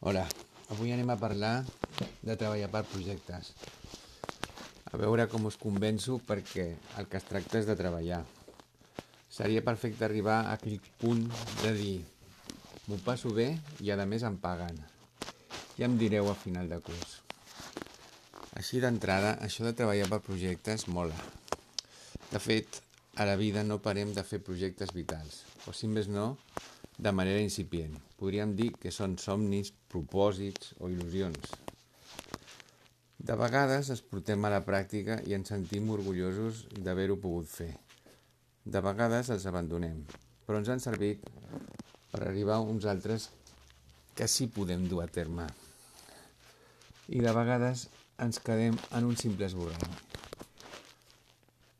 Hola, avui anem a parlar de treballar per projectes. A veure com us convenço perquè el que es tracta és de treballar. Seria perfecte arribar a aquell punt de dir m'ho passo bé i a més em paguen. Ja em direu a final de curs. Així d'entrada, això de treballar per projectes mola. De fet, a la vida no parem de fer projectes vitals, o si més no, de manera incipient. Podríem dir que són somnis, propòsits o il·lusions. De vegades es portem a la pràctica i ens sentim orgullosos d'haver-ho pogut fer. De vegades els abandonem, però ens han servit per arribar a uns altres que sí podem dur a terme. I de vegades ens quedem en un simple esborrany.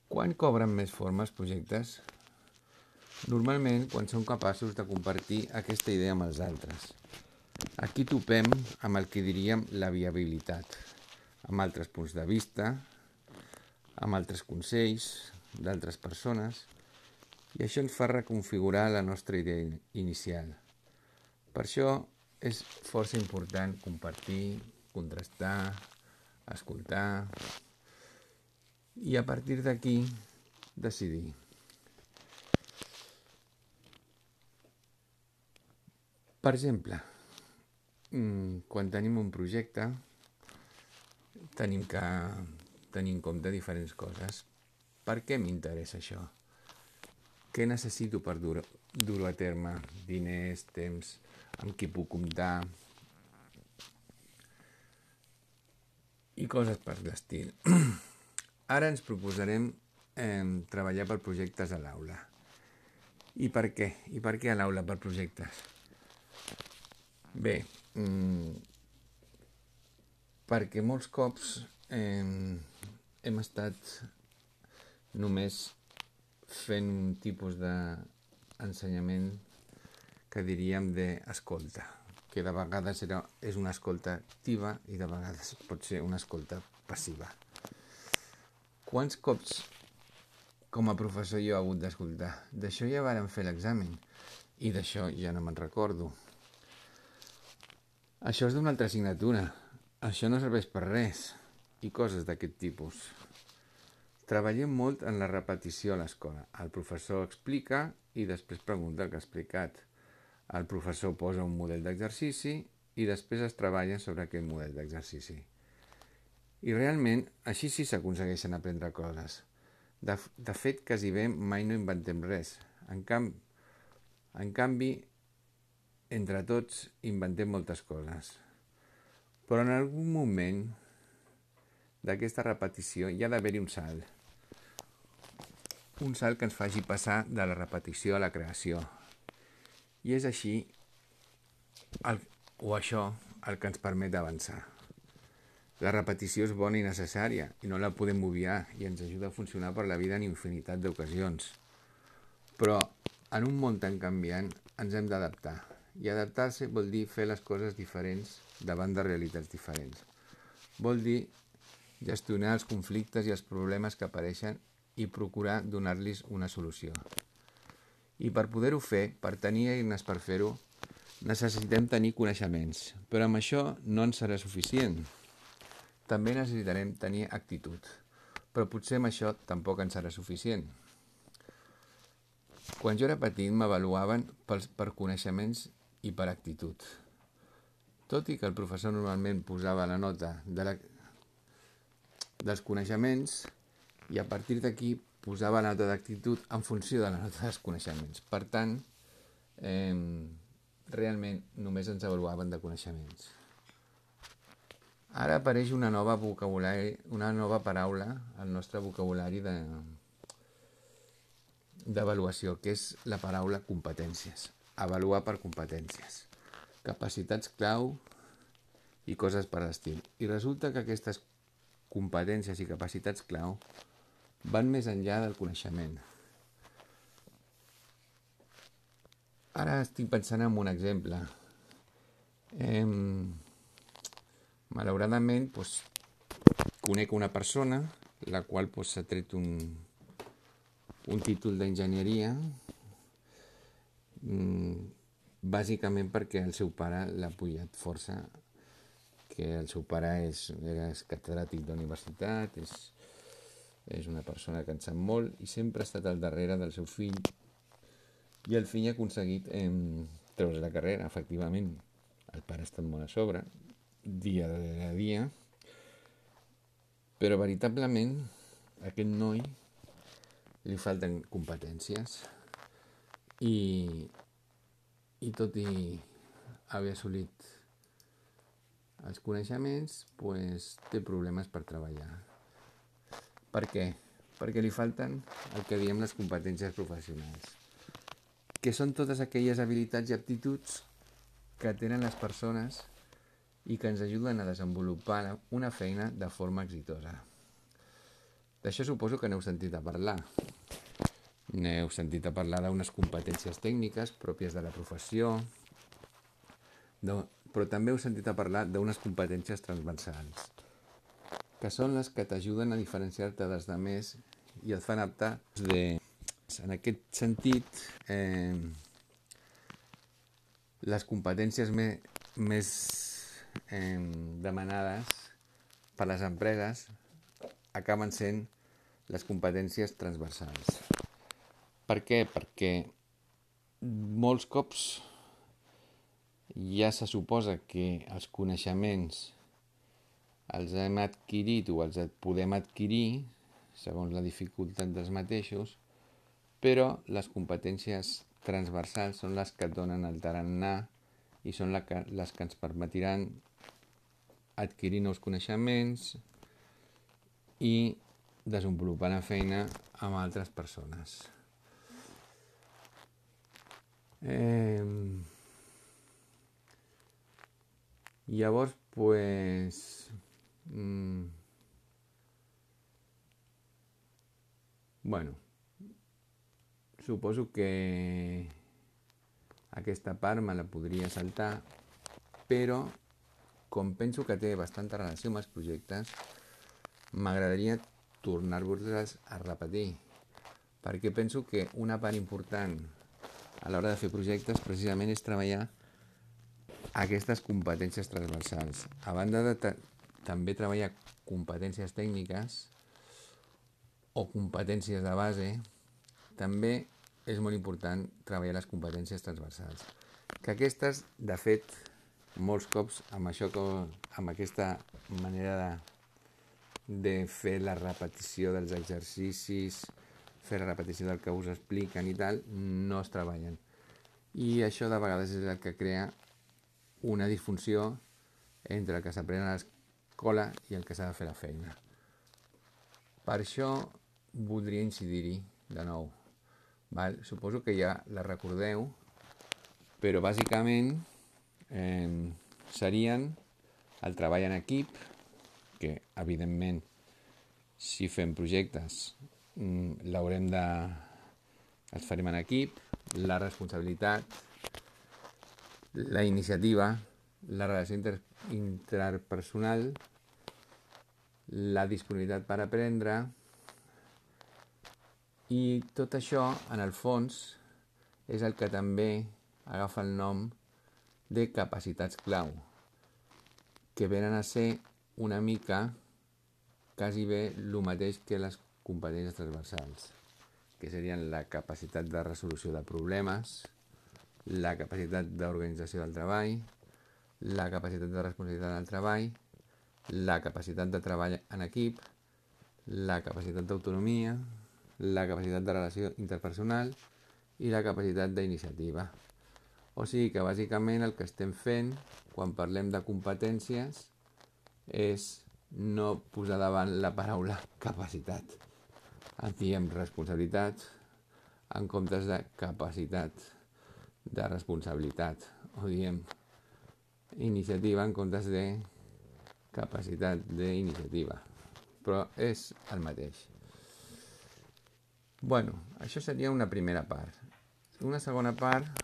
Quan cobren més formes projectes? Normalment quan som capaços de compartir aquesta idea amb els altres. Aquí topem amb el que diríem la viabilitat, amb altres punts de vista, amb altres consells d'altres persones, i això ens fa reconfigurar la nostra idea inicial. Per això és força important compartir, contrastar, escoltar i a partir d'aquí decidir. Per exemple, mm, quan tenim un projecte, tenim que tenir en compte diferents coses. Per què m'interessa això? Què necessito per dur-ho dur a terme? Diners, temps, amb qui puc comptar... i coses per l'estil. Ara ens proposarem eh, treballar per projectes a l'aula. I per què? I per què a l'aula per projectes? Bé, mm, perquè molts cops eh, hem estat només fent un tipus d'ensenyament que diríem d'escolta, que de vegades era, és una escolta activa i de vegades pot ser una escolta passiva. Quants cops com a professor jo he hagut d'escoltar? D'això ja vàrem fer l'examen i d'això ja no me'n recordo. Això és d'una altra assignatura. Això no serveix per res. I coses d'aquest tipus. Treballem molt en la repetició a l'escola. El professor explica i després pregunta el que ha explicat. El professor posa un model d'exercici i després es treballa sobre aquest model d'exercici. I realment, així sí s'aconsegueixen aprendre coses. De, de fet, quasi bé mai no inventem res. En, camp, en canvi, entre tots inventem moltes coses. Però en algun moment d'aquesta repetició hi ha d'haver-hi un salt. Un salt que ens faci passar de la repetició a la creació. I és així, el, o això, el que ens permet avançar. La repetició és bona i necessària i no la podem obviar i ens ajuda a funcionar per la vida en infinitat d'ocasions. Però en un món tan canviant ens hem d'adaptar. I adaptar-se vol dir fer les coses diferents davant de realitats diferents. Vol dir gestionar els conflictes i els problemes que apareixen i procurar donar-los una solució. I per poder-ho fer, per tenir eines per fer-ho, necessitem tenir coneixements, però amb això no ens serà suficient. També necessitarem tenir actitud, però potser amb això tampoc ens serà suficient. Quan jo era petit m'avaluaven per coneixements i per actitud. Tot i que el professor normalment posava la nota de la, dels coneixements i a partir d'aquí posava la nota d'actitud en funció de la nota dels coneixements. Per tant, eh, realment només ens avaluaven de coneixements. Ara apareix una nova vocabulari, una nova paraula al nostre vocabulari de d'avaluació, que és la paraula competències avaluar per competències, capacitats clau i coses per l'estil. I resulta que aquestes competències i capacitats clau van més enllà del coneixement. Ara estic pensant en un exemple. Eh, malauradament, doncs, conec una persona la qual doncs, s'ha tret un, un títol d'enginyeria bàsicament perquè el seu pare l'ha pujat força, que el seu pare és, és catedràtic d'universitat, és, és una persona que en sap molt i sempre ha estat al darrere del seu fill i el fill ha aconseguit eh, treure la carrera, efectivament. El pare ha estat molt a sobre, dia darrere dia, però veritablement a aquest noi li falten competències i, i tot i haver assolit els coneixements, pues, té problemes per treballar. Per què? Perquè li falten el que diem les competències professionals, que són totes aquelles habilitats i aptituds que tenen les persones i que ens ajuden a desenvolupar una feina de forma exitosa. D'això suposo que n'heu sentit a parlar. N'heu sentit a parlar d'unes competències tècniques pròpies de la professió, de, però també heu sentit a parlar d'unes competències transversals, que són les que t'ajuden a diferenciar-te dels demés i et fan aptar de... En aquest sentit, eh, les competències me, més eh, demanades per les empreses acaben sent les competències transversals. Per què? Perquè molts cops ja se suposa que els coneixements els hem adquirit o els podem adquirir segons la dificultat dels mateixos, però les competències transversals són les que et donen el tarannà i són les que, les que ens permetiran adquirir nous coneixements i desenvolupar la feina amb altres persones. Eh... Llavors, pues... Mm, bueno, suposo que aquesta part me la podria saltar, però com penso que té bastanta relació amb els projectes, m'agradaria tornar-vos-les a repetir, perquè penso que una part important a l'hora de fer projectes precisament és treballar aquestes competències transversals. A banda de també treballar competències tècniques o competències de base, també és molt important treballar les competències transversals. Que aquestes, de fet, molts cops amb això que, amb aquesta manera de de fer la repetició dels exercicis, fer repetició del que us expliquen i tal, no es treballen. I això de vegades és el que crea una disfunció entre el que s'aprèn a l'escola i el que s'ha de fer la feina. Per això voldria incidir-hi de nou. Val? Suposo que ja la recordeu, però bàsicament eh, serien el treball en equip, que evidentment si fem projectes l'haurem de els farem en equip. La responsabilitat la iniciativa la relació inter, interpersonal la disponibilitat per aprendre i tot això en el fons és el que també agafa el nom de capacitats clau que venen a ser una mica quasi bé el mateix que les competències transversals, que serien la capacitat de resolució de problemes, la capacitat d'organització del treball, la capacitat de responsabilitat del treball, la capacitat de treball en equip, la capacitat d'autonomia, la capacitat de relació interpersonal i la capacitat d'iniciativa. O sigui que bàsicament el que estem fent quan parlem de competències és no posar davant la paraula capacitat. En diem responsabilitat en comptes de capacitat de responsabilitat. O diem iniciativa en comptes de capacitat d'iniciativa. Però és el mateix. Bueno, això seria una primera part. Una segona part